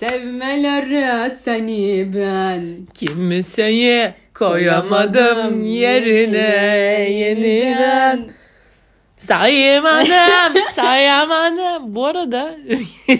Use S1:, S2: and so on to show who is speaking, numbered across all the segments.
S1: Sevmelere seni ben.
S2: Kimseyi koyamadım yerine yeniden. Sayamadım, sayamadım. Bu arada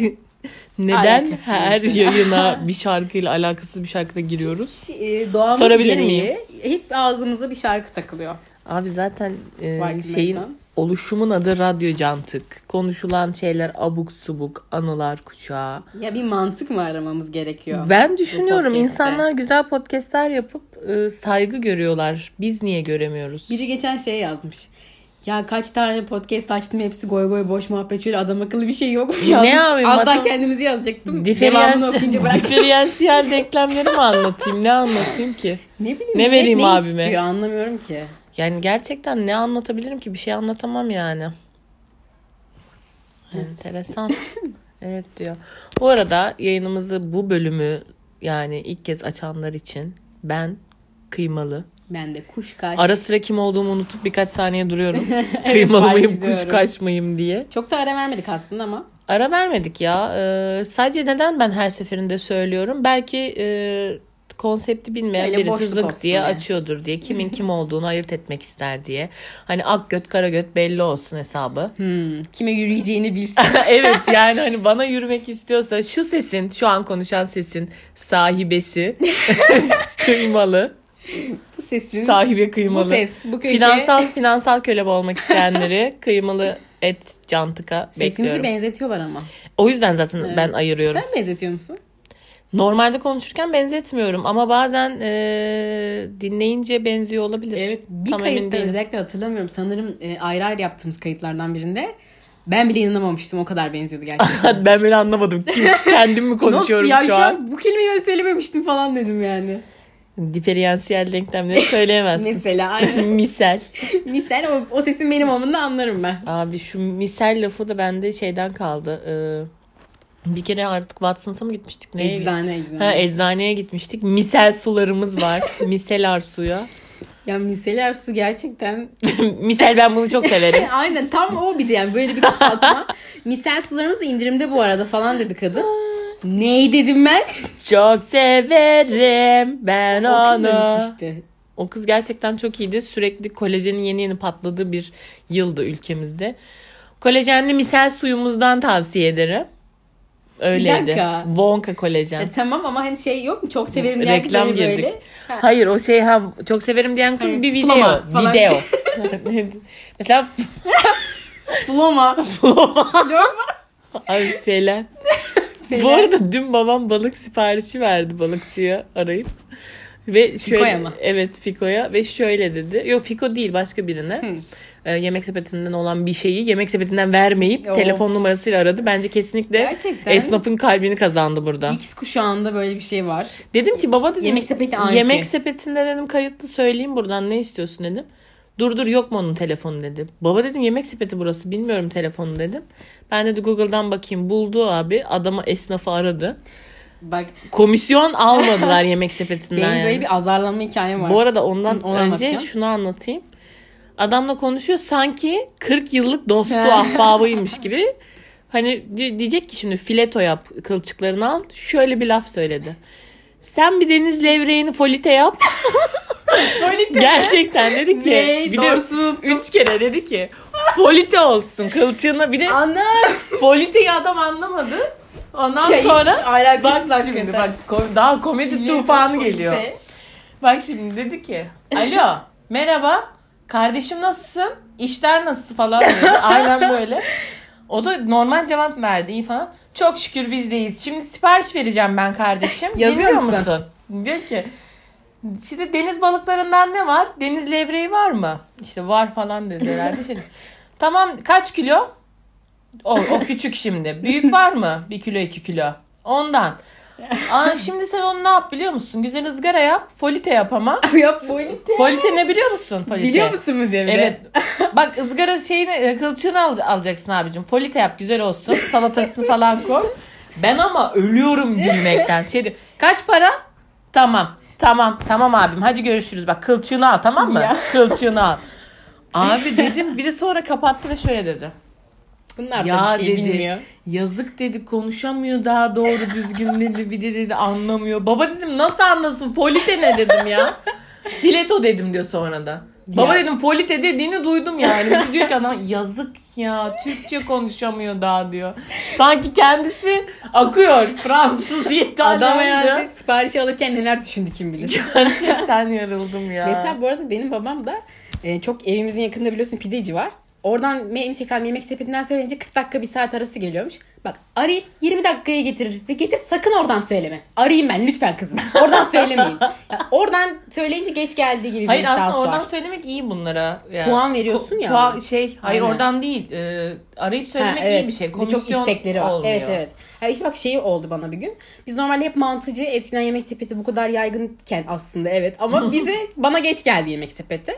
S2: neden
S1: Alakasız.
S2: her yayına bir şarkıyla alakasız bir şarkıda giriyoruz?
S1: Ee, doğamız
S2: Sorabilir
S1: gereği hep ağzımıza bir şarkı takılıyor.
S2: Abi zaten e,
S1: Farkındaysan.
S2: şeyin oluşumun adı radyo cantık. Konuşulan şeyler abuk subuk, anılar kuşağı.
S1: Ya bir mantık mı aramamız gerekiyor?
S2: Ben düşünüyorum insanlar güzel podcastler yapıp e, saygı görüyorlar. Biz niye göremiyoruz?
S1: Biri geçen şey yazmış. Ya kaç tane podcast açtım hepsi goy goy boş muhabbet şöyle adam akıllı bir şey yok mu yazmış.
S2: Ne yapayım,
S1: Az daha kendimizi yazacaktım. Devamını okuyunca bıraktım.
S2: diferansiyel denklemleri mi anlatayım? Ne anlatayım ki?
S1: Ne bileyim
S2: Ne vereyim
S1: ne
S2: abime?
S1: istiyor anlamıyorum ki.
S2: Yani gerçekten ne anlatabilirim ki? Bir şey anlatamam yani. Enteresan. evet diyor. Bu arada yayınımızı bu bölümü yani ilk kez açanlar için ben kıymalı.
S1: Ben de kuş kaç.
S2: Ara sıra kim olduğumu unutup birkaç saniye duruyorum. kıymalı
S1: fark
S2: mıyım,
S1: ediyorum.
S2: kuş kaç mıyım diye.
S1: Çok da ara vermedik aslında ama.
S2: Ara vermedik ya. Ee, sadece neden ben her seferinde söylüyorum? Belki e, konsepti bilmeyen
S1: Öyle
S2: birisi
S1: olsun
S2: diye
S1: diye.
S2: açıyordur diye. Kimin kim olduğunu ayırt etmek ister diye. Hani ak göt kara göt belli olsun hesabı.
S1: Hmm, kime yürüyeceğini bilsin.
S2: evet yani hani bana yürümek istiyorsa şu sesin şu an konuşan sesin sahibesi kıymalı.
S1: bu sesin,
S2: Sahibi kıymalı.
S1: bu ses, bu köşe
S2: Finansal finansal köle olmak isteyenleri kıymalı et cantıka
S1: sesimizi
S2: bekliyorum.
S1: benzetiyorlar ama.
S2: O yüzden zaten ben ayırıyorum.
S1: Sen benzetiyor musun?
S2: Normalde konuşurken benzetmiyorum ama bazen e, dinleyince benziyor olabilir.
S1: Evet bir
S2: Tam
S1: kayıtta özellikle hatırlamıyorum. Sanırım e, ayrı ayrı yaptığımız kayıtlardan birinde. Ben bile inanamamıştım o kadar benziyordu gerçekten.
S2: ben bile anlamadım. Kim, kendim mi konuşuyorum
S1: Nasıl ya
S2: şu an?
S1: Bu kelimeyi öyle söylememiştim falan dedim yani.
S2: Diferansiyel denklemleri söyleyemezsin.
S1: Mesela aynen.
S2: misal.
S1: Misal o, o sesin benim olmanı anlarım ben.
S2: Abi şu misal lafı da bende şeyden kaldı. Ee, bir kere artık Watson's'a mı gitmiştik? Neye?
S1: Eczane eczane.
S2: Ha, eczaneye gitmiştik. Misel sularımız var. Miselar suya.
S1: ya miseler su gerçekten
S2: Misel ben bunu çok severim.
S1: Aynen tam o bir de yani böyle bir kısaltma. Misal sularımız da indirimde bu arada falan dedi kadın. Ney dedim ben?
S2: Çok severim ben
S1: O kız da
S2: onu.
S1: müthişti.
S2: O kız gerçekten çok iyiydi. Sürekli kolajenin yeni yeni patladığı bir yıldı ülkemizde. Kolajenli misel suyumuzdan tavsiye ederim. Öyleydi.
S1: dakika.
S2: Wonka kolajen.
S1: E, tamam ama hani şey yok mu? Çok severim diyen kız
S2: Reklam
S1: hani
S2: girdik.
S1: böyle. Ha.
S2: Hayır o şey ha çok severim diyen kız
S1: Hayır,
S2: bir video.
S1: Flama falan.
S2: Video. Mesela
S1: Floma.
S2: ay Felen. Bu arada dün babam balık siparişi verdi balıkçıya arayıp. Ve şöyle,
S1: Fiko'ya mı?
S2: Evet Fiko'ya ve şöyle dedi. Yok Fiko değil başka birine.
S1: Hı.
S2: Ee, yemek sepetinden olan bir şeyi yemek sepetinden vermeyip
S1: Of.
S2: telefon numarasıyla aradı. Bence kesinlikle
S1: Gerçekten.
S2: esnafın kalbini kazandı burada.
S1: X kuşağında böyle bir şey var.
S2: Dedim ki baba dedim.
S1: Yemek sepeti anti.
S2: Yemek sepetinde dedim kayıtlı söyleyeyim buradan ne istiyorsun dedim. Dur dur yok mu onun telefonu dedi. Baba dedim yemek sepeti burası bilmiyorum telefonu dedim. Ben dedi Google'dan bakayım buldu abi adama esnafı aradı.
S1: Bak
S2: Komisyon almadılar yemek sepetinden
S1: benim
S2: yani.
S1: böyle bir azarlanma hikayem var.
S2: Bu arada ondan
S1: Hı, onu
S2: önce
S1: anlatacağım.
S2: şunu anlatayım. Adamla konuşuyor sanki 40 yıllık dostu ahbabıymış gibi. Hani di- diyecek ki şimdi fileto yap kılçıklarını al. Şöyle bir laf söyledi. Sen bir deniz levreğini folite yap. Gerçekten dedi ki.
S1: Ne?
S2: bir de üç kere dedi ki. Folite olsun kılçığına. Bir de
S1: Ana.
S2: foliteyi adam anlamadı. Ondan
S1: Ya
S2: sonra bak şimdi bak daha komedi tufanı geliyor. Bak şimdi dedi ki alo merhaba kardeşim nasılsın işler nasıl falan dedi. Aynen böyle. O da normal cevap verdi iyi falan. Çok şükür bizdeyiz. Şimdi sipariş vereceğim ben kardeşim.
S1: Yazıyor musun?
S2: musun? Diyor ki işte deniz balıklarından ne var? Deniz levreği var mı? İşte var falan dedi herhalde. Şey. tamam kaç kilo? O, o küçük şimdi. Büyük var mı? Bir kilo iki kilo. Ondan. Aa, şimdi sen onu ne yap biliyor musun? Güzel ızgara yap. Folite yap ama.
S1: ya folite.
S2: Folite ne biliyor musun? Folite.
S1: Biliyor musun mu diye.
S2: Evet. Bak ızgara şeyini e, kılçığını al, alacaksın abicim. Folite yap güzel olsun. Salatasını falan koy. Ben ama ölüyorum gülmekten. Şey diyor, Kaç para? Tamam. Tamam. Tamam abim. Hadi görüşürüz. Bak kılçığını al tamam mı?
S1: Ya.
S2: Kılçığını al. Abi dedim biri sonra kapattı ve şöyle dedi.
S1: Bunlar da
S2: Ya
S1: bir şey
S2: dedi.
S1: bilmiyor.
S2: Yazık dedi konuşamıyor daha doğru düzgün dedi. Bir de dedi anlamıyor. Baba dedim nasıl anlasın? Folite ne dedim ya. Fileto dedim diyor sonra da. Baba
S1: Ya.
S2: dedim folite dediğini duydum yani. Bir diyor ki adam yazık ya Türkçe konuşamıyor daha diyor. Sanki kendisi akıyor Fransız diye
S1: Adam herhalde sipariş alırken neler düşündü kim bilir.
S2: Gerçekten yarıldım ya.
S1: Mesela bu arada benim babam da e, çok evimizin yakında biliyorsun pideci var. Oradan şey efendim yemek sepetinden söyleyince 40 dakika bir saat arası geliyormuş. Bak arayıp 20 dakikaya getirir ve getir sakın oradan söyleme. Arayayım ben lütfen kızım. Oradan söylemeyin. Ya, oradan söyleyince geç geldiği gibi bir
S2: Hayır aslında oradan
S1: var.
S2: söylemek iyi bunlara. Yani.
S1: Puan veriyorsun ya.
S2: Puan, şey hayır
S1: Aynen.
S2: oradan değil. Ee, arayıp
S1: Ha,
S2: söylemek iyi bir şey. Komisyon
S1: çok istekleri var.
S2: olmuyor.
S1: Evet evet. Ha, işte bak şeyi oldu bana bir gün. Biz normalde hep mantıcı eskiden yemek sepeti bu kadar yaygınken aslında evet. Ama bize bana geç geldi yemek sepeti.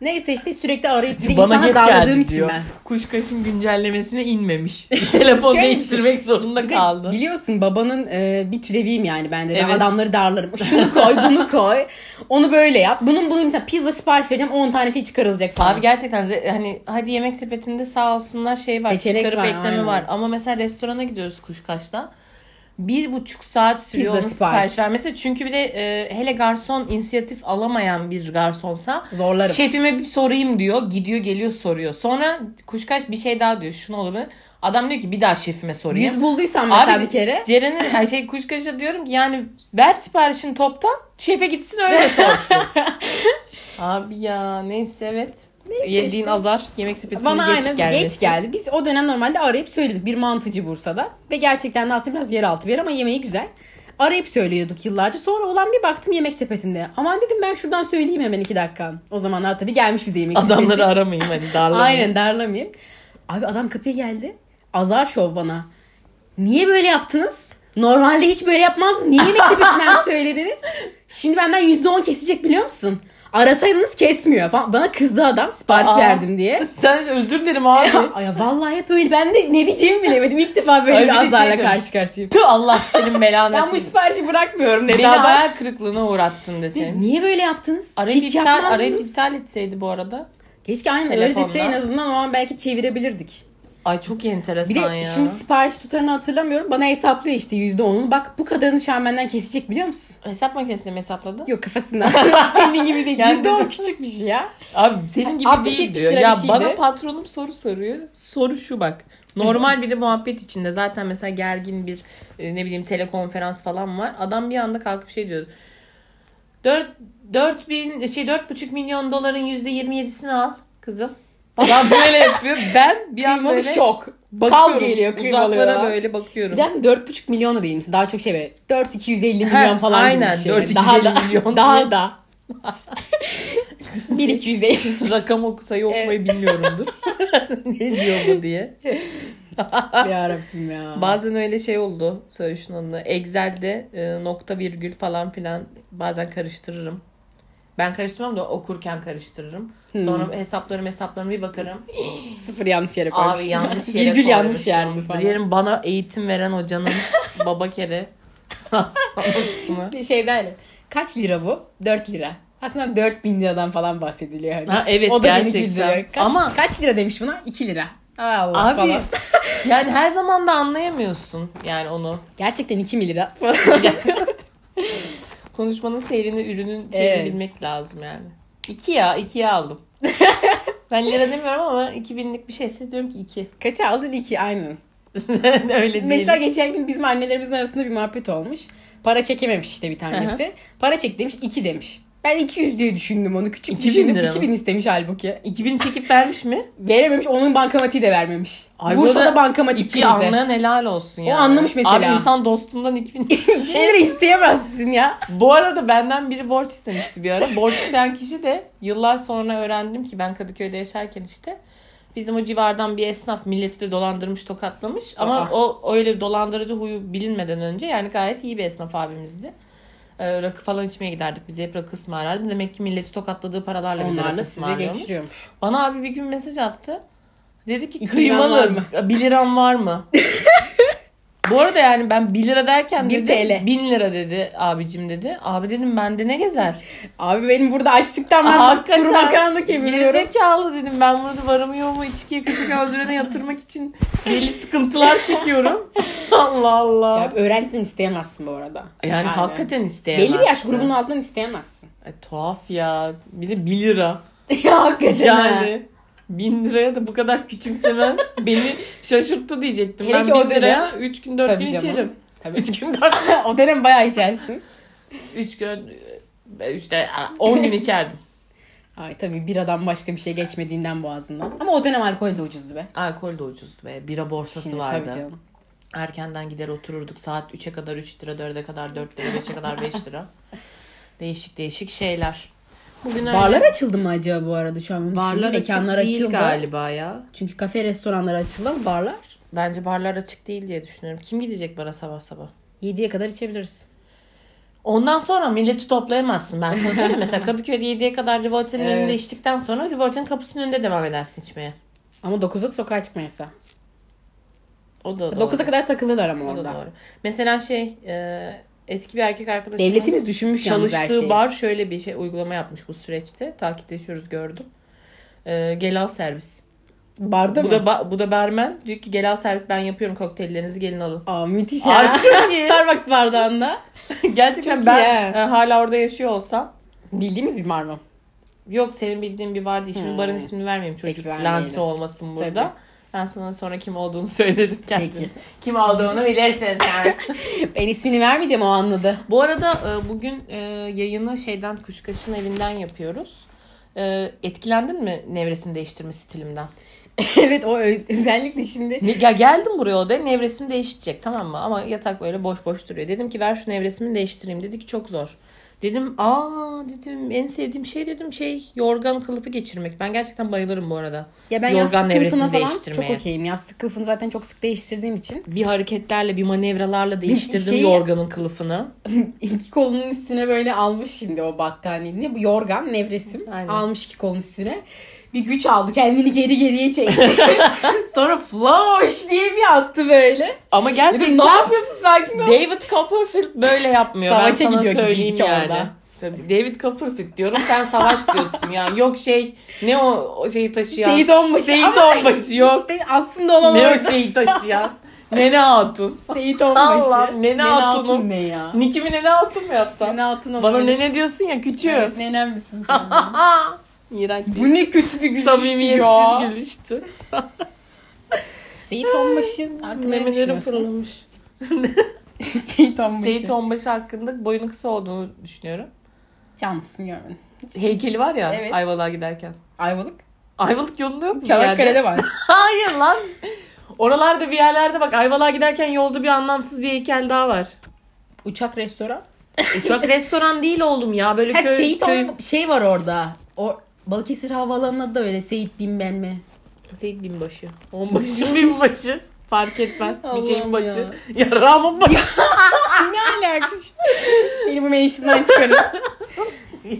S1: Neyse işte sürekli arayıp bir
S2: Bana
S1: insana
S2: geç geldi
S1: için
S2: diyor.
S1: ben.
S2: Kuşkaş'ın güncellemesine inmemiş. Telefon
S1: Şöyle şey.
S2: değiştirmek zorunda
S1: Bir de
S2: kaldı.
S1: Biliyorsun babanın e, bir türeviyim yani ben de. Ben
S2: Evet.
S1: adamları darlarım. Şunu koy, bunu koy. Onu böyle yap. Bunun bunun mesela pizza sipariş vereceğim 10 tane şey çıkarılacak falan.
S2: Abi gerçekten re- hani hadi yemek sepetinde sağ olsunlar şey var.
S1: Seçenek
S2: çıkarıp
S1: var,
S2: ekleme
S1: aynen.
S2: var. Ama mesela restorana gidiyoruz Kuşkaş'ta. Bir buçuk saat sürüyor
S1: Pizza
S2: onun
S1: sipariş.
S2: sipariş vermesi. Çünkü bir de e, hele garson inisiyatif alamayan bir garsonsa
S1: Zorlarım.
S2: Şefime bir sorayım diyor. Gidiyor geliyor soruyor. Sonra Kuşkaş bir şey daha diyor. Şunu olabilir. Adam diyor ki bir daha şefime sorayım.
S1: Yüz bulduysan mesela
S2: Abi
S1: bir kere.
S2: Ceren'e her şey Kuşkaş'a diyorum ki yani ver siparişini toptan şefe gitsin öyle sorsun. Abi ya neyse evet. Yediğin
S1: işte.
S2: azar yemek sepetinin
S1: Bana
S2: geç
S1: aynen
S2: gelmesi.
S1: geç geldi. Biz o dönem normalde arayıp söyledik. Bir mantıcı Bursa'da. Ve gerçekten de aslında biraz yeraltı bir yer ama yemeği güzel. Arayıp söylüyorduk yıllarca. Sonra olan bir baktım yemek sepetinde. Aman dedim ben şuradan söyleyeyim hemen iki dakika. O zamanlar tabii gelmiş bize yemek sepeti.
S2: Adamları aramayayım hani darlamayayım.
S1: Aynen darlamayayım. Abi adam kapıya geldi. Azar şov bana. Niye böyle yaptınız? Normalde hiç böyle yapmaz. Niye yemek sepetinden söylediniz? Şimdi benden %10 kesecek biliyor musun? Arasaydınız kesmiyor falan. Bana kızdı adam sipariş
S2: Aa.
S1: verdim diye.
S2: Sen özür dilerim abi.
S1: Ya, ya vallahi hep öyle. Ben de ne diyeceğimi bilemedim. İlk defa böyle
S2: Öyle
S1: bir
S2: şey
S1: azarla
S2: diyorum.
S1: karşı karşıyayım.
S2: Tüh Allah senin belanı
S1: Ben bu siparişi bırakmıyorum dedi
S2: Beni
S1: adam.
S2: hayal kırıklığına uğrattın deseyim.
S1: Niye böyle yaptınız?
S2: Arayıp
S1: Hiç
S2: iptal, arayıp iptal etseydi bu arada.
S1: Keşke aynen
S2: Telefonla.
S1: öyle dese en azından o an belki çevirebilirdik.
S2: Ay çok enteresan
S1: Bir de
S2: ya.
S1: şimdi sipariş tutarını hatırlamıyorum. Bana hesaplıyor işte %10'unu. Bak bu kadarını şu an benden kesecek biliyor musun?
S2: Hesap makinesinde mi hesapladı?
S1: Yok kafasından. Senin gibi değil.
S2: Yani-
S1: %10 küçük bir şey ya.
S2: Abi senin gibi
S1: 60
S2: değil
S1: 70
S2: diyor. Ya
S1: bir şeydi.
S2: bana patronum soru soruyor. Soru şu bak. Normal bir de muhabbet içinde zaten mesela gergin bir e, ne bileyim telekonferans falan var. Adam bir anda kalkıp şey diyor. 4 4 bin şey 4,5 milyon doların %27'sini al kızım. Falan böyle yapıyor. Ben bir an
S1: Kıymalı
S2: böyle
S1: şok.
S2: bakıyorum.
S1: Kal geliyor kıymalı.
S2: Uzaklara
S1: ya.
S2: böyle bakıyorum.
S1: Bir de aslında 4,5 milyon da değil misin? Daha çok şey böyle 4 250 milyon falan
S2: aynen,
S1: gibi bir şey.
S2: 4
S1: daha
S2: 250
S1: da,
S2: milyon
S1: Daha da. 1 250
S2: Rakam oku sayı okumayı bilmiyorumdur. ne diyor bu diye.
S1: Yarabbim ya.
S2: Bazen öyle şey oldu. Söyle şunun adını. Excel'de e, nokta virgül falan filan bazen karıştırırım. Ben karıştırmam da okurken karıştırırım.
S1: Hmm.
S2: Sonra hesaplarım hesaplarıma bir bakarım.
S1: Sıfır yanlış yere koymuş.
S2: Abi yanlış yere
S1: Virgül yanlış
S2: koymuşum.
S1: yer mi falan.
S2: Diyelim bana eğitim veren hocanın baba kere. Anasını.
S1: Bir şey böyle. Kaç lira bu? 4 lira. Aslında 4000 liradan falan bahsediliyor. Hani.
S2: Ha, evet,
S1: o da beni
S2: gerçekten.
S1: güldürüyor. Kaç,
S2: Ama-
S1: kaç lira demiş buna? 2 lira. Allah
S2: Abi
S1: falan.
S2: yani her zaman da anlayamıyorsun yani onu.
S1: Gerçekten 2 mi lira.
S2: Konuşmanın seyrini, ürünün şeyini
S1: Evet.
S2: bilmek lazım yani. İki ya, ikiye aldım. ben lira demiyorum ama 2000'lik bir şeyse diyorum ki iki.
S1: Kaça aldın? 2 aynen.
S2: Öyle değil.
S1: Mesela geçen gün bizim annelerimizin arasında bir muhabbet olmuş. Para çekememiş işte bir tanesi. Para çek demiş 2 demiş. Ben 200 diye düşündüm onu. Küçük
S2: 2000
S1: düşündüm.
S2: lira mı?
S1: 2000 istemiş halbuki.
S2: 2000 çekip vermiş mi?
S1: Verememiş. Onun bankamatiği de vermemiş.
S2: Ay,
S1: Bursa'da
S2: burada
S1: bankamatiği
S2: İki
S1: krizi.
S2: anlayan helal olsun yani.
S1: anlamış mesela.
S2: Abi insan dostundan 2000
S1: 2 lira isteyemezsin ya.
S2: Bu arada benden biri borç istemişti bir ara. Borç isteyen kişi de yıllar sonra öğrendim ki ben Kadıköy'de yaşarken işte bizim o civardan bir esnaf milleti de dolandırmış tokatlamış. Ama
S1: Aa.
S2: o öyle dolandırıcı huyu bilinmeden önce yani gayet iyi bir esnaf abimizdi. Ee, rakı falan içmeye giderdik. Bize hep rakı ısmarlardı. Demek ki milleti tokatladığı paralarla bize rakı
S1: size
S2: ısmarlıyormuş.
S1: geçiriyormuş.
S2: Bana abi bir gün mesaj attı. Dedi ki
S1: İki liran var
S2: kıymalı
S1: mı?
S2: 1 liram var mı? Bu arada yani ben 1 lira derken
S1: Bir TL.
S2: 1000 lira dedi abicim dedi. Abi dedim bende ne gezer?
S1: Abi benim burada açlıktan ben
S2: Hakikaten.
S1: kuru makarna kemiriyorum.
S2: Gerizekalı dedim ben burada varımı yoğumu içkiye köpek öldürene yatırmak için deli sıkıntılar çekiyorum. Allah Allah.
S1: Ya öğrenciden isteyemezsin bu arada.
S2: yani, hakikaten isteyemezsin.
S1: Belli bir yaş grubunun altından isteyemezsin.
S2: Ay, tuhaf ya. Bir de 1 lira.
S1: ya hakikaten
S2: Yani 1000 liraya da bu kadar küçümsemen beni şaşırttı diyecektim.
S1: Hele
S2: ben
S1: o
S2: 1000 liraya
S1: dönem-
S2: 3 gün 4
S1: Tabii
S2: gün
S1: canım.
S2: içerim.
S1: Tabii.
S2: 3 gün 4
S1: o dönem bayağı içersin.
S2: 3 gün 3 de 10 gün içerdim.
S1: Ay tabii biradan başka bir şey geçmediğinden boğazından. Ama o dönem alkol de ucuzdu be.
S2: Alkol de ucuzdu be. Bira borsası
S1: Şimdi
S2: vardı.
S1: tabii canım.
S2: Erkenden gider otururduk. Saat 3'e kadar 3 lira, 4'e kadar 4 lira, 5'e kadar 5 lira. Değişik değişik şeyler. Bugün öyle.
S1: Barlar açıldı mı acaba bu arada şu an?
S2: Barlar
S1: düşündüm.
S2: açık
S1: Mekanlar
S2: değil
S1: açıldı.
S2: galiba ya.
S1: Çünkü kafe restoranlar açıldı ama barlar
S2: Bence barlar açık değil diye düşünüyorum. Kim gidecek bara sabah sabah?
S1: 7'ye kadar içebiliriz.
S2: Ondan sonra milleti toplayamazsın. Ben sana söyleyeyim. Mesela Kadıköy'de 7'ye kadar Rivolta'nın
S1: Evet.
S2: önünde içtikten sonra Rivolta'nın kapısının önünde devam edersin içmeye.
S1: Ama 9'da sokağa çıkma yasağı.
S2: O da doğru.
S1: 9'a kadar takılırlar ama
S2: O da doğru. Mesela şey e, eski bir erkek arkadaşımın
S1: Devletimiz düşünmüş yalnız her
S2: çalıştığı
S1: şeyi.
S2: bar şöyle bir şey uygulama yapmış bu süreçte. Takipleşiyoruz gördüm. E, gel al servis.
S1: Barda
S2: bu
S1: mı?
S2: da ba- bu da barmen diyor ki gel al servis ben yapıyorum kokteyllerinizi gelin alın.
S1: Aa müthiş
S2: Aa,
S1: ya.
S2: çok iyi.
S1: Starbucks bardağında.
S2: Gerçekten
S1: Çok
S2: ben
S1: iyi.
S2: e, hala orada yaşıyor olsam
S1: Bildiğimiz bir bar mı?
S2: Yok senin bildiğin bir var değil. Şimdi
S1: Hmm.
S2: barın ismini vermeyeyim çocuk
S1: vermeyelim.
S2: lansi olmasın burada.
S1: Tabii.
S2: Ben sana sonra kim olduğunu söylerim kendim.
S1: Peki.
S2: Kim olduğunu bilirsin sen.
S1: Ben ismini vermeyeceğim o anladı.
S2: Bu arada e, bugün e, yayını şeyden Kuşkaş'ın evinden yapıyoruz. E, Etkilendin mi nevresini değiştirme stilimden?
S1: evet o özellikle şimdi
S2: Ya geldim buraya odaya nevresimi değiştirecek tamam mı? Ama yatak böyle boş boş duruyor. Dedim ki ver şu nevresimi değiştireyim. Dedi ki çok zor. Dedim aa dedim en sevdiğim şey dedim şey yorgan kılıfı geçirmek. Ben gerçekten bayılırım bu arada.
S1: ya ben
S2: Yorgan
S1: yastık kılıfına falan
S2: değiştirmeye.
S1: çok okeyim. Yastık kılıfını zaten çok sık değiştirdiğim için
S2: Bir hareketlerle bir manevralarla değiştirdim
S1: şeyi-
S2: yorganın kılıfını.
S1: iki kolunun üstüne böyle almış şimdi o battaniyeyi. Bu yorgan nevresim
S2: Aynen.
S1: almış iki kolun üstüne. Bir güç aldı kendini geri geriye çekti. Sonra floş diye bir attı böyle.
S2: Ama
S1: Dedim
S2: gerçekten
S1: ne yapıyorsun sakin ol.
S2: David Copperfield böyle yapmıyor.
S1: Savaşa
S2: ben sana
S1: gidiyor gibi
S2: söyleyeyim
S1: iki
S2: yani.
S1: orada.
S2: Tabii David Copperfield diyorum sen savaş diyorsun ya. Yok şey ne o, o şeyi taşıyan.
S1: Seyit Onbaşı.
S2: Seyit Onbaşı yok.
S1: İşte aslında olan
S2: Ne o şeyi taşıyan. Nene Hatun.
S1: Seyit Onbaşı.
S2: Allah'ım, Nene Hatun'um.
S1: ne ya?
S2: Nikimi Nene Hatun mu yapsam?
S1: Nene Hatun
S2: Bana
S1: olabilir.
S2: nene diyorsun ya küçüğüm.
S1: Evet, nenem misin sen?
S2: İğrenç bir
S1: Bu ne kötü bir gülüştü
S2: samimiyetsiz
S1: ya.
S2: gülüştü.
S1: Seyit Onbaşı hakkında ne
S2: Memelerim
S1: düşünüyorsun?
S2: fırlamış.
S1: Seyit Onbaşı.
S2: Seyit Onbaşı hakkında boyunun kısa olduğunu düşünüyorum.
S1: Canlısını görmedim.
S2: Heykeli var ya
S1: Evet.
S2: Ayvalık'a giderken.
S1: Ayvalık.
S2: Ayvalık yolunda yok mu? bir yerde?
S1: Çanakkale'de var.
S2: Hayır lan. Oralarda bir yerlerde bak Ayvalık'a giderken yolda bir anlamsız bir heykel daha var.
S1: Uçak restoran.
S2: Uçak restoran değil oğlum ya. Böyle
S1: Ha
S2: köy,
S1: Seyit
S2: köy...
S1: On- şey var orada. O Balıkesir Havaalanı'nda da öyle Seyit bilmem mi.
S2: Seyit binbaşı. Onbaşı binbaşı. Fark etmez. bir şeyin başı. Ya Ram'ın başı.
S1: ne alakası? Beni bu menşinden çıkarın.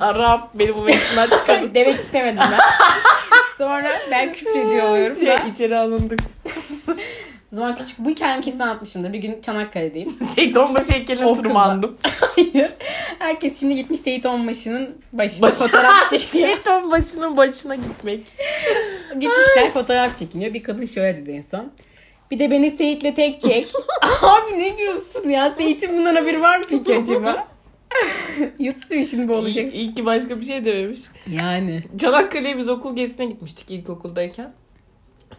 S2: ya Ram beni bu meclisinden çıkarın.
S1: Demek istemedim ben. Sonra ben küfür ediyor oluyorum.
S2: Şey,
S1: da.
S2: içeri alındık.
S1: O zaman küçük bu hikayemi kesin anlatmışımdır. Bir gün Çanakkale'deyim.
S2: Seyit Onbaşı heykeline tırmandım.
S1: Hayır. Herkes şimdi gitmiş Seyit Onbaşı'nın başına
S2: Başı-
S1: fotoğraf çekiyor.
S2: Seyit Onbaşı'nın başına gitmek.
S1: Gitmişler fotoğraf çekiniyor. Bir kadın şöyle dedi en son. Bir de beni Seyit'le tek çek. Abi ne diyorsun ya? Seyit'in bundan haberi var mı peki acaba? Yutsu şimdi bu
S2: İyi,
S1: olacaksın.
S2: iyi ki başka bir şey dememiş.
S1: Yani.
S2: Çanakkale'ye biz okul gezisine gitmiştik ilkokuldayken.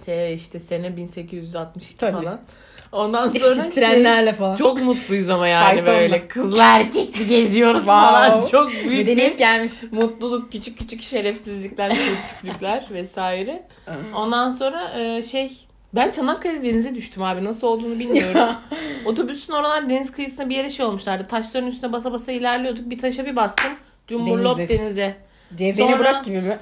S2: Te işte sene 1862
S1: Tabii.
S2: falan. Ondan sonra
S1: İşte
S2: şey,
S1: trenlerle falan.
S2: çok mutluyuz ama yani böyle kızla erkekli geziyoruz
S1: Wow.
S2: falan. Çok büyük
S1: Medeniyet
S2: bir
S1: gelmiş.
S2: mutluluk, küçük küçük şerefsizlikler, küçüklükler vesaire. Ondan sonra e, şey ben Çanakkale denize düştüm abi. Nasıl olduğunu bilmiyorum. Otobüsün oralar deniz kıyısına bir yere şey olmuşlardı. Taşların üstüne basa basa ilerliyorduk. Bir taşa bir bastım. Cumburlop
S1: Denizdesin.
S2: denize.
S1: Cezene
S2: Sonra-
S1: bırak gibi mi?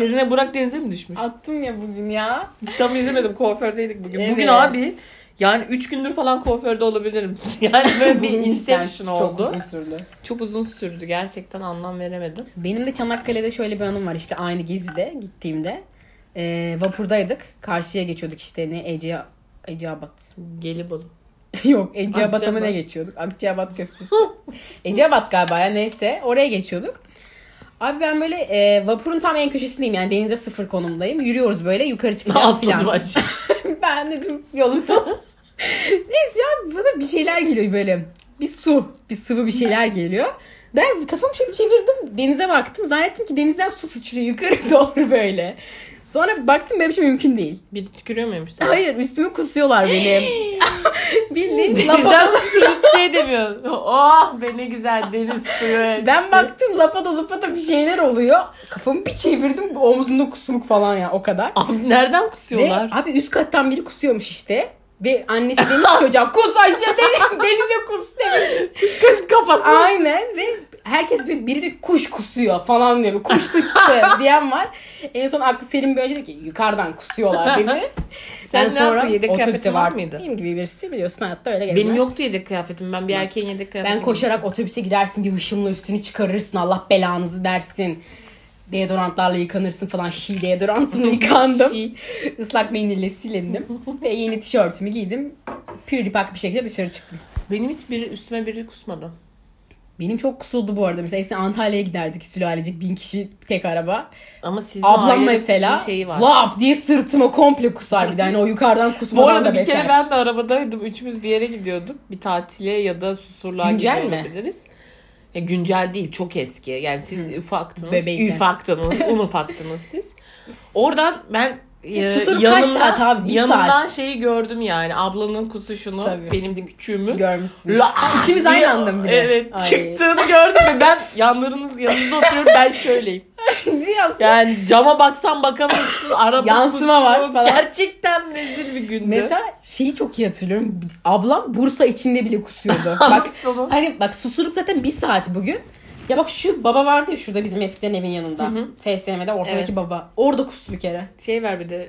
S2: Denize Burak denize mi düşmüş?
S1: Attım ya bugün ya.
S2: Tam izlemedim. Kuafördeydik bugün.
S1: Evet.
S2: Bugün abi yani 3 gündür falan kuaförde olabilirim. Yani böyle bir inception oldu.
S1: Çok uzun sürdü.
S2: Çok uzun sürdü. Gerçekten anlam veremedim.
S1: Benim de Çanakkale'de şöyle bir anım var işte aynı gezide gittiğimde. Ee, vapurdaydık. Karşıya geçiyorduk işte ne Ece Eceabat.
S2: Gelibolu.
S1: Yok Eceabat'a mı ne geçiyorduk? Akçaabat köftesi. Eceabat galiba ya neyse. Oraya geçiyorduk. Abi ben böyle e, vapurun tam en köşesindeyim yani denize sıfır konumdayım. Yürüyoruz böyle yukarı çıkacağız falan.
S2: baş.
S1: ben dedim yolun sonu. Neyse ya bana bir şeyler geliyor böyle. Bir su, bir sıvı bir şeyler geliyor. Ben kafamı şöyle çevirdim. Denize baktım. Zannettim ki denizden su sıçrıyor yukarı doğru böyle. Sonra baktım böyle bir şey mümkün değil.
S2: Bir tükürüyor muymuş sana?
S1: Hayır üstüme kusuyorlar benim. Bildiğin
S2: Denizden
S1: lapada.
S2: hiç şey demiyor. Oh be ne güzel deniz suyu.
S1: Ben baktım lapada lapada bir şeyler oluyor. Kafamı bir çevirdim omzumda kusmuk falan ya o kadar.
S2: Abi nereden
S1: Ve
S2: kusuyorlar?
S1: abi üst kattan biri kusuyormuş işte. Ve annesi demiş çocuğa kus aşağı deniz, denize kus demiş.
S2: Kuş kuş kafası.
S1: Aynen ve herkes bir, biri de kuş kusuyor falan diyor. Kuş sıçtı diyen var. En son aklı Selim önce dedi ki yukarıdan kusuyorlar dedi.
S2: Sen
S1: ben
S2: ne
S1: sonra
S2: yaptın? Yedek
S1: otobüse
S2: kıyafetin var mıydı?
S1: Benim gibi birisi biliyorsun hayatta öyle gelmez.
S2: Benim yoktu yedek kıyafetim. Ben bir erkeğin yedek kıyafeti
S1: Ben koşarak otobüse gidersin bir hışımla üstünü çıkarırsın Allah belanızı dersin. Deodorantlarla yıkanırsın falan. Şi deodorantımla yıkandım. Islak mendille silindim. Ve yeni tişörtümü giydim. Püripak bir şekilde dışarı çıktım.
S2: Benim hiç biri üstüme biri kusmadı.
S1: Benim çok kusuldu bu arada. Mesela eskiden Antalya'ya giderdik sülalecek bin kişi tek araba.
S2: Ama sizin
S1: Ablam mesela
S2: şeyi var.
S1: lap diye sırtıma komple kusar bir de. Hani o yukarıdan
S2: Bu
S1: kusmadan
S2: arada
S1: da
S2: bir
S1: beter.
S2: kere ben de arabadaydım. Üçümüz bir yere gidiyorduk. Bir tatile ya da susurluğa
S1: Güncel
S2: gidiyor
S1: mi?
S2: olabiliriz. Ya güncel değil çok eski. Yani siz ufaktınız.
S1: Bebeyken.
S2: Ufaktınız. Un ufaktınız siz. Oradan ben e,
S1: susurup kaç saat? Bir
S2: yanımdan
S1: saat.
S2: şeyi gördüm yani. Ablanın kusuşunu.
S1: Tabii.
S2: Benim de küçüğümü.
S1: Görmüşsün.
S2: La-
S1: İkimiz aynı anda mı bir de?
S2: Evet.
S1: Ay.
S2: Çıktığını gördüm ve ben yanlarınız yanınızda oturuyorum. Ben şöyleyim. Yani cama baksan bakamıyorsun. Araba
S1: Yansıma var falan.
S2: Gerçekten rezil bir gündü.
S1: Mesela şeyi çok iyi hatırlıyorum. Ablam Bursa içinde bile kusuyordu. bak hani bak susurluk zaten bir saat bugün. Ya bak şu baba vardı ya şurada bizim eskiden evin yanında. FSM'de ortadaki
S2: Evet.
S1: baba. Orada kustu bir kere.
S2: Şey ver bir de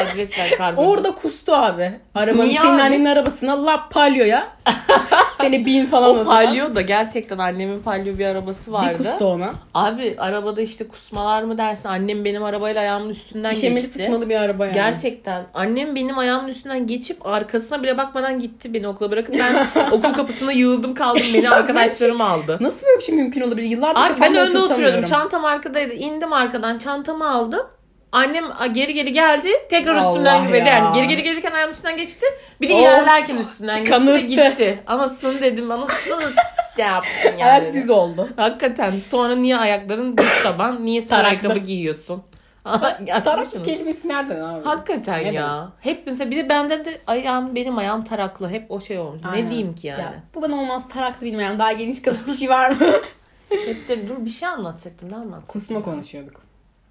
S2: adres ver kargocu.
S1: Orada kustu abi. Arabanın
S2: Niye
S1: senin
S2: abi?
S1: annenin arabasına la palyoya. Seni bin falan
S2: o
S1: o
S2: palyo da gerçekten annemin palyo bir arabası
S1: Bir
S2: vardı.
S1: kustu ona.
S2: Abi arabada işte kusmalar mı dersin? Annem benim arabayla ayağımın üstünden
S1: İşemeli
S2: geçti.
S1: sıçmalı bir araba yani.
S2: Gerçekten. Annem benim ayağımın üstünden geçip arkasına bile bakmadan gitti beni okula bırakıp ben okul kapısına yığıldım kaldım. Beni
S1: Ya ben
S2: arkadaşlarım aldı.
S1: Nasıl böyle bir şey mümkün olabilir? Yıllardır
S2: Abi ben önde oturuyordum. Çantam arkadaydı. İndim arkadan çantamı aldım. Annem geri geri geldi. Tekrar
S1: Allah
S2: üstümden
S1: ya.
S2: Yani geri geri gelirken ayağım üstünden geçti. Bir de
S1: Of.
S2: ilerlerken üstünden geçti ve gitti. Anasını dedim. Anasını şey yaptın yani.
S1: Ayak düz oldu.
S2: Hakikaten. Sonra niye ayakların düz taban? Niye
S1: Taraklı.
S2: ayakkabı giyiyorsun?
S1: Tarak
S2: Açmışsınız.
S1: kelimesi nereden abi?
S2: Hakikaten
S1: Ne
S2: ya. Hep mesela bir de bende de ayağım benim ayağım taraklı. Hep o şey olmuş.
S1: Aynen.
S2: Ne diyeyim ki yani?
S1: Ya, bu bana olmaz taraklı bilmiyorum. Daha geniş kalıp bir şey var mı?
S2: Hep de dur bir şey anlatacaktım. Ne anlatacaktım?
S1: Kusma konuşuyorduk.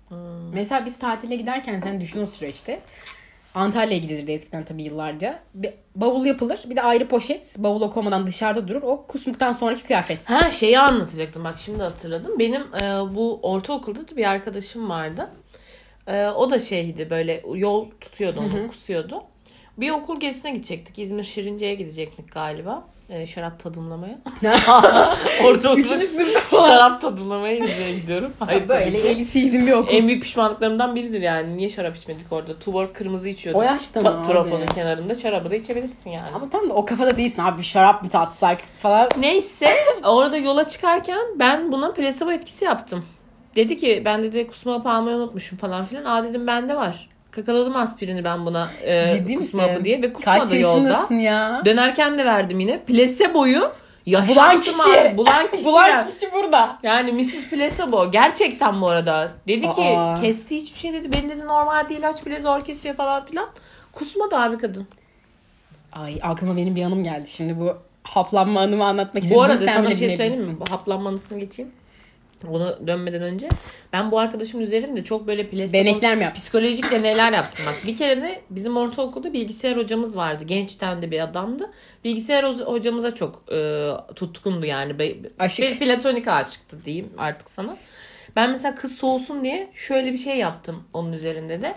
S2: Hmm.
S1: Mesela biz tatile giderken sen düşün o süreçte. Antalya'ya gidilirdi eskiden tabii yıllarca. Bir bavul yapılır. Bir de ayrı poşet. Bavul o komadan dışarıda durur. O kusmuktan sonraki kıyafet.
S2: Ha şeyi anlatacaktım bak şimdi hatırladım. Benim e, bu ortaokulda da bir arkadaşım vardı. E, o da şeydi böyle yol tutuyordu onu kusuyordu. Bir okul gezisine gidecektik. İzmir Şirince'ye gidecektik galiba. E, şarap tadımlamaya. Ortaokulda
S1: Üçüncü sınıfta falan.
S2: şarap tadımlamaya İzmir'e gidiyorum. Hayır, tabii
S1: Böyle
S2: ki.
S1: elitizm bir okul.
S2: En büyük pişmanlıklarımdan biridir yani. Niye şarap içmedik orada? Tuborg kırmızı içiyorduk.
S1: O yaşta
S2: Ta-
S1: mı abi?
S2: Trafonun kenarında şarabı da içebilirsin yani.
S1: Ama tam da o kafada değilsin abi. Bir şarap mı tatsak falan.
S2: Neyse orada yola çıkarken ben buna plasebo etkisi yaptım. Dedi ki ben dedi kusma hapı almayı unutmuşum falan filan. Aa dedim bende var. Kakaladım aspirini ben buna e,
S1: Ciddi
S2: kusma
S1: misin?
S2: hapı diye ve kusmadı
S1: Kaç
S2: yolda.
S1: yaşındasın ya?
S2: Dönerken de verdim yine. Yaşattım
S1: Bulan kişi.
S2: abi. Bulan kişi.
S1: Bulan kişi burada.
S2: Yani Mrs. Placebo gerçekten bu arada. Dedi ki
S1: Aa.
S2: kesti hiçbir şey dedi. Beni dedi normal değil ilaç bile zor kesiyor falan filan. Kusmadı abi kadın.
S1: Ay aklıma benim bir anım geldi. Şimdi bu haplanma anımı anlatmak istedim.
S2: Bu arada
S1: Sen
S2: sana
S1: bile
S2: bir şey
S1: bilebilirsin.
S2: söyleyeyim mi? Bu haplanma anısını geçeyim. Onu dönmeden önce. Ben bu arkadaşımın üzerinde çok böyle
S1: yaptın?
S2: psikolojik deneyler yaptım. Bak bir kere de bizim ortaokulda bilgisayar hocamız vardı. Gençten de bir adamdı. Bilgisayar ho- hocamıza çok e, tutkundu yani. Be-
S1: Aşık.
S2: Bir platonik aşıktı diyeyim artık sana. Ben mesela kız soğusun diye şöyle bir şey yaptım onun üzerinde de.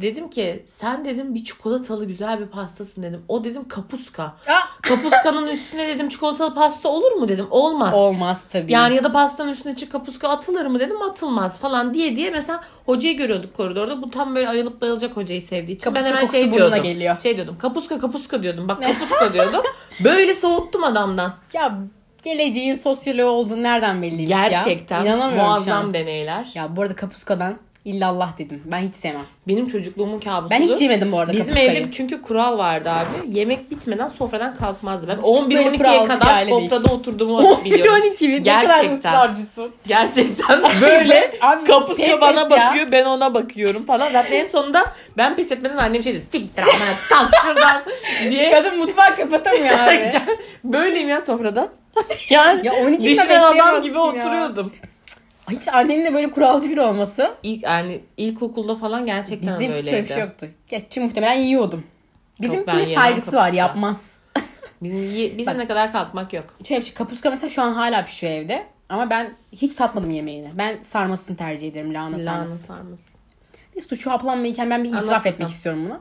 S2: Dedim ki sen dedim bir çikolatalı güzel bir pastasın dedim. O dedim kapuska. Kapuskanın üstüne dedim çikolatalı pasta olur mu dedim. Olmaz.
S1: Olmaz tabii.
S2: Yani ya da pastanın üstüne çık kapuska atılır mı dedim atılmaz falan diye diye mesela hocayı görüyorduk koridorda. Bu tam böyle ayılıp bayılacak hocayı sevdiği için.
S1: Kapuska
S2: ben hemen şey diyordum.
S1: geliyor.
S2: Şey diyordum kapuska kapuska diyordum. Bak kapuska diyordum. Böyle soğuttum adamdan.
S1: Ya geleceğin sosyoloğu olduğunu nereden belliymiş ya?
S2: Gerçekten
S1: şu an.
S2: muazzam deneyler.
S1: Ya bu arada kapuskadan illallah dedim. Ben hiç sevmem.
S2: Benim çocukluğumun kabusudu.
S1: Ben hiç yemedim bu arada
S2: Bizim
S1: kapuskayı.
S2: evde çünkü kural vardı abi. Yemek bitmeden sofradan kalkmazdı. Ben
S1: Hiç böyle
S2: 11-12'ye
S1: kuralcı bir
S2: kadar
S1: aile değil.
S2: sofrada oturduğumu biliyorum.
S1: 11-12 mi?
S2: Gerçekten. Gerçekten böyle
S1: Abi,
S2: kapuska bana
S1: ya.
S2: bakıyor ben ona bakıyorum falan. Zaten en sonunda ben pes etmeden annem şey dedi. Siktir amına kalk şuradan diye.
S1: Kadın mutfağı kapatamıyor abi.
S2: Böyleyim ya sofrada. Yani
S1: ya 12
S2: düşünen adam gibi oturuyordum.
S1: Hiç annenin de böyle kuralcı biri olması.
S2: İlk yani ilkokulda falan gerçekten
S1: Bizde hiç
S2: böyleydi.
S1: öyle bir şey yoktu. Çünkü muhtemelen yiyordum. Bizimkinin saygısı var
S2: kapuska.
S1: yapmaz.
S2: Bizim, bizim
S1: Bak.
S2: ne kadar kalkmak yok.
S1: Şöyle bir şey kapuska mesela şu an hala pişiyor evde. Ama ben hiç tatmadım yemeğini. Ben sarmasını tercih ederim lahana
S2: Lahana
S1: sarması.
S2: sarması.
S1: Neyse şu haplanmayken ben bir
S2: Anlat
S1: itiraf
S2: bakalım.
S1: etmek istiyorum bunu.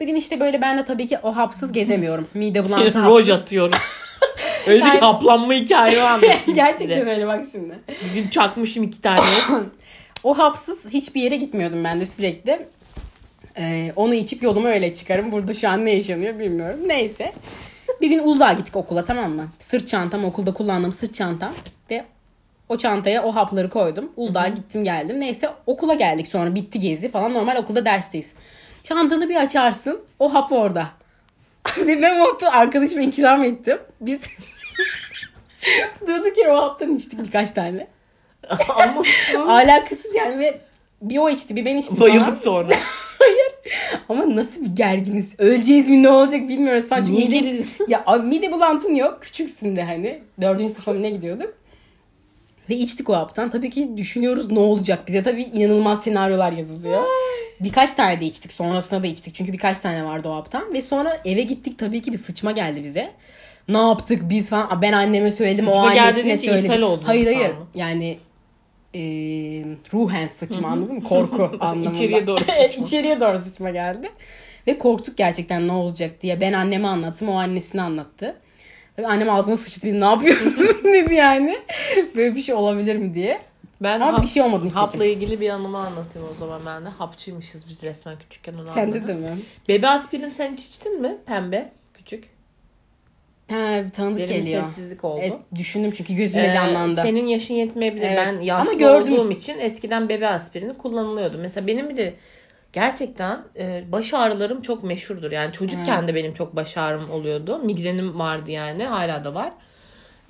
S1: Bir gün işte böyle ben de tabii ki o hapsız gezemiyorum. Mide bulantı
S2: Roj
S1: hapsız.
S2: atıyorum. Öyle
S1: Yani-
S2: haplanma hikaye anlatayım
S1: Gerçekten
S2: size.
S1: öyle bak şimdi.
S2: Bir gün çakmışım iki tane.
S1: O hapsız hiçbir yere gitmiyordum ben de sürekli. Ee, onu içip yoluma öyle çıkarım. Burada şu an ne yaşanıyor bilmiyorum. Neyse. Bir gün Uludağ'a gittik okula tamam mı? Sırt çantam okulda kullandığım sırt çantam. Ve o çantaya o hapları koydum. Uludağ'a gittim geldim. Neyse okula geldik sonra bitti gezi falan. Normal okulda dersteyiz. Çantanı bir açarsın. O hap orada. Ve ben o hapı arkadaşıma ikram ettim. Biz durduk yere o haptan içtik birkaç tane.
S2: Ama
S1: Alakasız yani ve bir o içti bir ben içtim falan.
S2: bayıldık sonra.
S1: Hayır. Ama nasıl bir gerginiz. Öleceğiz mi ne olacak bilmiyoruz falan. Çünkü
S2: Niye
S1: mide, ya abi mide bulantın yok. Küçüksün de hani. Dördüncü sınıfa mı ne gidiyorduk. Ve içtik o haptan. Tabii ki düşünüyoruz ne olacak. Bize tabii inanılmaz senaryolar yazılıyor. Birkaç tane de içtik. Sonrasında da içtik. Çünkü birkaç tane vardı o haptan. Ve sonra eve gittik. Tabii ki bir sıçma geldi bize. Ne yaptık biz falan. Ben anneme söyledim. o
S2: Sıçma geldi
S1: annesine
S2: deyince
S1: söyledi.
S2: ishal oldunuz
S1: Hayır hayır. Yani e, ruhen sıçma anladın mı? Korku anlamında.
S2: İçeriye doğru sıçma.
S1: İçeriye doğru sıçma geldi. Ve korktuk gerçekten ne olacak diye. Ben anneme anlattım. O annesine anlattı. Tabii annem ağzıma sıçtı. "Bir Ne yapıyorsun dedi yani. Böyle bir şey olabilir mi diye.
S2: Ben
S1: Ama
S2: hap-
S1: bir şey olmadı nitekim.
S2: hapla ilgili bir anımı anlatayım o zaman ben de. Hapçıymışız biz resmen küçükken onu
S1: Sende
S2: anladım.
S1: de mi?
S2: Bebe aspirin sen hiç içtin mi? Pembe. Küçük.
S1: Ha, tanıdık
S2: Derin
S1: geliyor.
S2: sessizlik oldu.
S1: Evet, düşündüm çünkü gözümde
S2: Ee,
S1: canlandı.
S2: Senin yaşın yetmeyebilir.
S1: Evet.
S2: Ben yaşlı
S1: Ama gördüm.
S2: olduğum için eskiden bebe aspirini kullanılıyordu. Mesela benim bir de gerçekten e, baş ağrılarım çok meşhurdur. Yani çocukken
S1: Evet.
S2: de benim çok baş ağrım oluyordu. Migrenim vardı yani. Hala da var.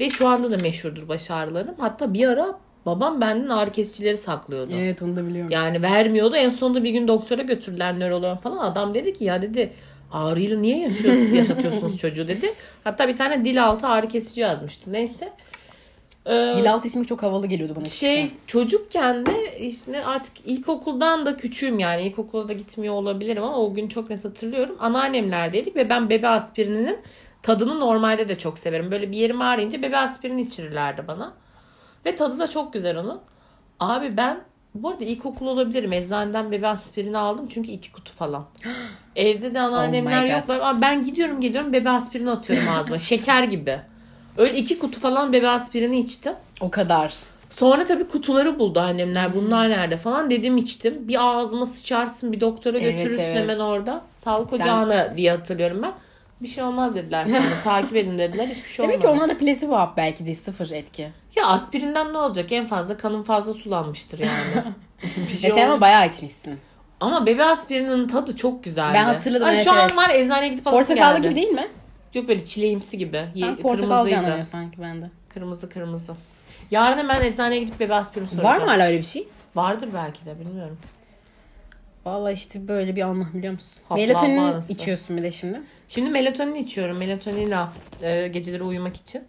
S2: Ve şu anda da meşhurdur baş ağrılarım. Hatta bir ara babam benden ağrı kesicileri saklıyordu.
S1: Evet onu da biliyorum.
S2: Yani vermiyordu. En sonunda bir gün doktora götürdüler nöroloğa falan. Adam dedi ki ya dedi ağrıyla niye yaşıyorsunuz, yaşatıyorsunuz çocuğu dedi. Hatta bir tane dil altı ağrı kesici yazmıştı. Neyse. Ee,
S1: Hilal ismi çok havalı geliyordu bana.
S2: şey
S1: küçükken.
S2: çocukken de işte artık ilkokuldan da küçüğüm yani ilkokula da gitmiyor olabilirim ama o gün çok net hatırlıyorum. Anneannemlerdeydik ve ben bebe aspirininin tadını normalde de çok severim. Böyle bir yerim ağrıyınca bebe aspirini içirirlerdi bana. Ve tadı da çok güzel onun. Abi ben bu arada ilkokul olabilirim. Eczaneden bebe aspirini aldım çünkü iki kutu falan. Evde de anneannemler
S1: Oh
S2: yoklar. Abi ben gidiyorum geliyorum bebe aspirini atıyorum ağzıma. Şeker gibi. Öyle iki kutu falan bebe aspirini içtim.
S1: O kadar.
S2: Sonra tabii kutuları buldu annemler. Bunlar nerede falan dedim içtim. Bir ağzıma sıçarsın bir doktora
S1: Evet,
S2: götürürsün
S1: evet.
S2: hemen orada. Sağlık
S1: Sen-
S2: ocağına diye hatırlıyorum ben. Bir şey olmaz dediler sonra. Takip edin dediler. Hiçbir şey
S1: Demek
S2: olmadı.
S1: ki onlara plasebo hap belki de sıfır etki.
S2: Ya aspirinden ne olacak? En fazla kanın fazla sulanmıştır yani. bir şey
S1: Ve sen ama bayağı içmişsin.
S2: Ama bebe aspirinin tadı çok güzeldi.
S1: Ben hatırladım,
S2: Ay,
S1: evet,
S2: Şu
S1: evet.
S2: an var eczaneye gidip alasım
S1: Portakallı
S2: geldi.
S1: gibi değil mi?
S2: Yok böyle çileğimsi gibi. Ye-
S1: Ha, portakal canlanıyor sanki bende.
S2: Kırmızı kırmızı. Yarın hemen eczaneye gidip bebe aspirin soracağım.
S1: Var mı hala öyle bir şey?
S2: Vardır belki de bilmiyorum.
S1: Vallahi işte böyle bir anlam biliyor musun?
S2: Haplanma
S1: Melatonin
S2: arası.
S1: içiyorsun bir de şimdi.
S2: Şimdi melatonin içiyorum. Melatoninle e, geceleri uyumak için.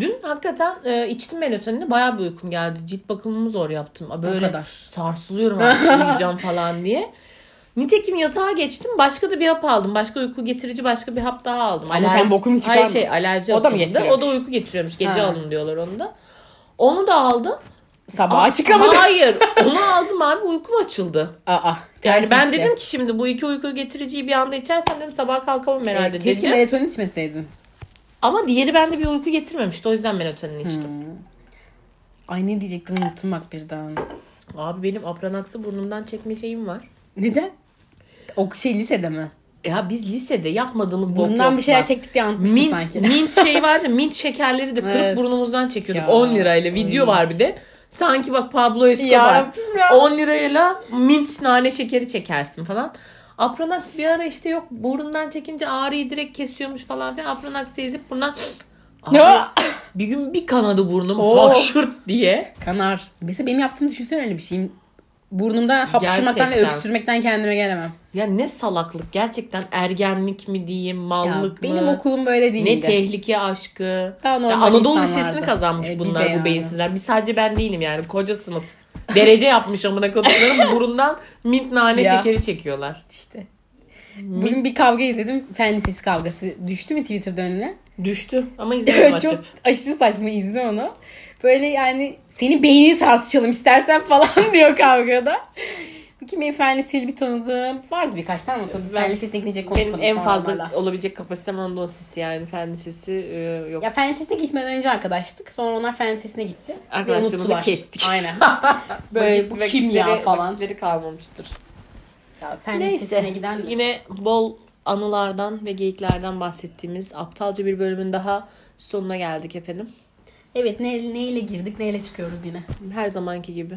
S2: Dün hakikaten e, içtim melatonini. Bayağı bir uykum geldi. Cilt bakımımı zor yaptım. Böyle
S1: kadar.
S2: sarsılıyorum artık uyuyacağım falan diye. Nitekim yatağa geçtim. Başka da bir hap aldım. Başka uyku getirici başka bir hap daha aldım.
S1: Ama sen bokunu çıkarma.
S2: Hayır şey alerji
S1: O da mı getiriyormuş?
S2: O da uyku getiriyormuş. Gece
S1: Ha.
S2: alın diyorlar onu da. Onu da aldım.
S1: Sabaha
S2: Aa,
S1: çıkamadım.
S2: Hayır. Onu aldım abi uykum açıldı.
S1: Aa,
S2: Yani ben
S1: Kesinlikle.
S2: dedim ki şimdi bu iki uyku getiriciyi bir anda içersem dedim sabah kalkamam herhalde
S1: E, keşke
S2: dedim.
S1: melatonin içmeseydin.
S2: Ama diğeri bende bir uyku getirmemişti. O yüzden melatonin içtim.
S1: Hmm. Ay ne diyecektim unuttum bak birden.
S2: Abi benim apranaksı burnumdan çekme şeyim var.
S1: Neden? O şey lisede mi?
S2: Ya biz lisede yapmadığımız bok
S1: Bundan bir şeyler çektik diye anlatmıştın
S2: Mint,
S1: sanki.
S2: mint şey vardı. Mint şekerleri de kırıp
S1: Evet.
S2: burnumuzdan çekiyorduk.
S1: Ya.
S2: 10 lirayla. Video
S1: Ay.
S2: var bir de. Sanki bak Pablo Escobar.
S1: Rabbim ya.
S2: 10 lirayla mint nane şekeri çekersin falan. Apranax bir ara işte yok burundan çekince ağrıyı direkt kesiyormuş falan filan. Apranax ezip buradan Abi, bir gün bir kanadı burnum
S1: Oh.
S2: haşırt diye.
S1: Kanar. Mesela benim yaptığımı düşünsene öyle bir şeyim. Burnumdan hapşırmaktan ve öksürmekten kendime gelemem.
S2: Ya ne salaklık gerçekten ergenlik mi diyeyim
S1: Ya,
S2: mallık mı?
S1: benim okulum böyle değildi.
S2: Ne tehlike aşkı.
S1: Daha
S2: Ya
S1: normal
S2: Anadolu
S1: insanlardı.
S2: Lisesi'ni kazanmış
S1: E, bir
S2: bunlar bu
S1: yani.
S2: beyinsizler. Bir sadece ben değilim yani koca sınıf. Derece yapmış amına koduklarım burundan mint nane
S1: Ya.
S2: şekeri çekiyorlar.
S1: İşte. Bugün bir kavga izledim. Fen lisesi kavgası. Düştü mü Twitter'da önüne?
S2: Düştü ama izlemedim
S1: Çok
S2: açıp.
S1: aşırı saçma izle onu. Böyle yani seni beynini tartışalım istersen falan diyor kavgada. Benim fen liseli bir tanıdığım vardı birkaç tane ama tabii fen lisesine gidince
S2: Benim
S1: konuşmadım
S2: en
S1: sonra
S2: fazla
S1: onlarla.
S2: olabilecek kapasitem Anadolu Lisesi yani fen lisesi e, yok.
S1: Ya fen lisesine gitmeden önce arkadaştık. Sonra onlar fen lisesine gitti. Unuttular.
S2: kestik.
S1: Aynen. Böyle bu kimya falan.
S2: Vakitleri kalmamıştır.
S1: Ya, fen
S2: Neyse
S1: lisesine giden
S2: yine bol anılardan ve geyiklerden bahsettiğimiz aptalca bir bölümün daha sonuna geldik efendim.
S1: Evet ne, neyle girdik neyle çıkıyoruz yine.
S2: Her zamanki gibi.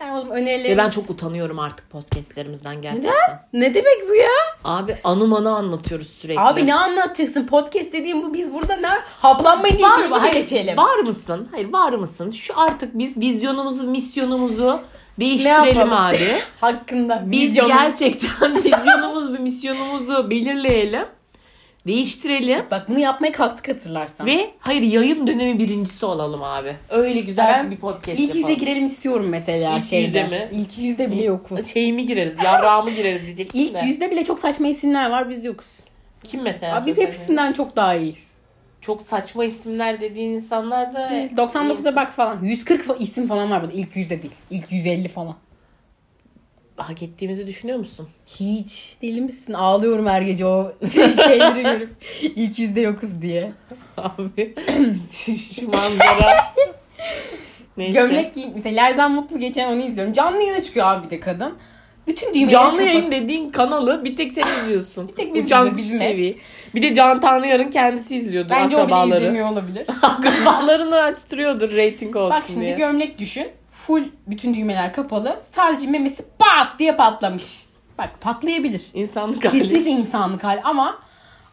S1: Yani o zaman
S2: Ve
S1: önerilerimiz...
S2: ben çok utanıyorum artık podcastlerimizden gerçekten.
S1: Ne demek bu ya?
S2: Abi anı manı anlatıyoruz sürekli.
S1: Abi ne anlatacaksın? Podcast dediğim bu biz burada ne? Haplanmayın diye
S2: var, hayır,
S1: geçelim.
S2: var mısın? Hayır var mısın? Şu artık biz vizyonumuzu, misyonumuzu değiştirelim abi.
S1: Hakkında.
S2: Biz
S1: vizyonumuz-
S2: gerçekten vizyonumuz ve misyonumuzu belirleyelim. Değiştirelim.
S1: Bak bunu yapmaya kalktık hatırlarsan.
S2: Ve hayır yayın dönemi birincisi olalım abi. Öyle güzel
S1: Ben
S2: bir podcast
S1: İlk yüze
S2: yapalım.
S1: girelim istiyorum mesela
S2: İlk
S1: şeyde.
S2: yüze mi?
S1: İlk yüzde bile yokuz.
S2: Şey mi gireriz? Yarrağı mı gireriz diyecektim
S1: İlk
S2: de.
S1: yüzde bile çok saçma isimler var biz yokuz.
S2: Kim mesela?
S1: Abi biz hepsinden çok daha iyiyiz.
S2: Çok saçma isimler dediğin insanlar da...
S1: 99'a bak falan. 140 fa- isim falan var burada. İlk yüzde değil. İlk 150 falan.
S2: Hak ettiğimizi düşünüyor musun?
S1: Hiç deli misin? Ağlıyorum her gece o şeyleri görüp. İlk yüzde yokuz diye.
S2: Abi şu, şu manzara. Neyse.
S1: Gömlek giy. Mesela Lerzan Mutlu geçen onu izliyorum. Canlı yayına çıkıyor abi bir de kadın. Bütün düğmeleri
S2: Canlı
S1: kapat-
S2: yayın dediğin kanalı bir tek sen izliyorsun. bir
S1: tek biz
S2: Uçan
S1: izliyoruz,
S2: Kuş
S1: bizim
S2: TV. Bir de Can Tanrıyar'ın kendisi izliyordur
S1: Bence o bile
S2: akrabaları.
S1: izlemiyor olabilir.
S2: Akrabalarını açtırıyordur reyting olsun
S1: Bak şimdi
S2: diye.
S1: gömlek düşün. Full bütün düğmeler kapalı. Sadece memesi pat diye patlamış. Bak patlayabilir.
S2: İnsanlık hali.
S1: Kesinlikle insanlık hali ama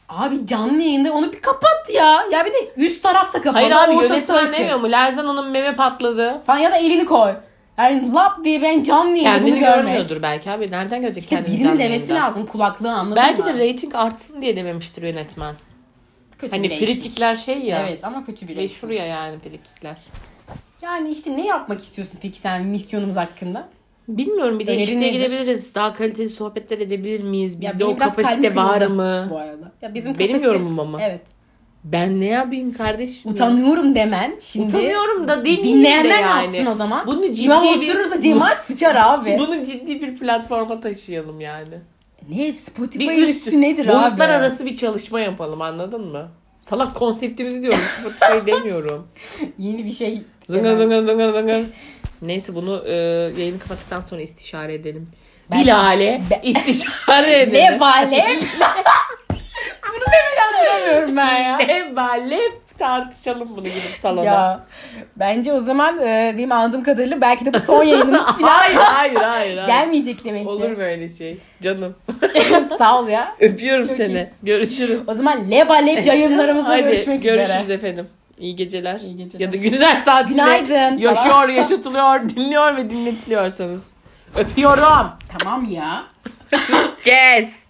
S1: abi canlı yayında onu bir kapat ya. Ya bir de üst tarafta kapalı.
S2: Hayır abi yönetmen demiyor mu? Lerzan Hanım meme patladı.
S1: Falan ya da elini koy. Yani lap diye ben canlı yayında
S2: Kendini
S1: bunu görmek.
S2: görmüyordur belki abi. Nereden görecek
S1: İşte
S2: kendini
S1: birinin demesi
S2: yayında?
S1: lazım kulaklığı anladın
S2: Belki
S1: mı?
S2: de reyting artsın diye dememiştir yönetmen.
S1: kötü
S2: Hani frikikler şey ya.
S1: Evet ama kötü bir
S2: Meşhur ya yani frikikler.
S1: Yani işte ne yapmak istiyorsun peki sen misyonumuz hakkında?
S2: Bilmiyorum bir değişikliğe gidebiliriz. Daha kaliteli sohbetler edebilir miyiz? Bizde o kapasite var mı?
S1: Bu arada. Ya bizim
S2: Benim
S1: kapasite-
S2: yorumum ama.
S1: Evet.
S2: Ben ne yapayım kardeşim?
S1: Utanıyorum demen şimdi.
S2: Utanıyorum da demeyeyim
S1: Dinleyenler
S2: de yani.
S1: yapsın o zaman?
S2: Bunu ciddi
S1: İmam
S2: bir-
S1: cemaat sıçar abi.
S2: Bunu ciddi bir platforma taşıyalım yani.
S1: Ne
S2: Bir
S1: Spotify
S2: üst,
S1: üstü nedir abi?
S2: boyutlar arası bir çalışma yapalım anladın mı? Salak konseptimizi diyorum Spotify demiyorum.
S1: Yeni bir şey.
S2: Zıngır zıngır zıngır zıngır. Neyse bunu e, yayını kapattıktan sonra istişare edelim.
S1: Ben-
S2: Bilale istişare edelim.
S1: Ne vale? Bunu demeden anlamıyorum ben ya.
S2: Ne vale tartışalım bunu gidip salona.
S1: Ya bence o zaman e, benim anladığım kadarıyla belki de bu son yayınımız falan
S2: Hayır hayır hayır. hayır.
S1: gelmeyecek demek ki.
S2: Olur böyle şey. Canım.
S1: Sağ ol ya.
S2: Öpüyorum
S1: Çok
S2: seni.
S1: iyisin.
S2: Görüşürüz.
S1: O zaman leba lep yayınlarımızda
S2: Hadi
S1: görüşmek
S2: görüşürüz
S1: üzere.
S2: efendim. İyi geceler.
S1: İyi geceler.
S2: Ya da günler saatinde
S1: Günaydın
S2: yaşıyor, yaşatılıyor, dinliyor ve dinletiliyorsanız. Öpüyorum.
S1: Tamam ya.
S2: Kes.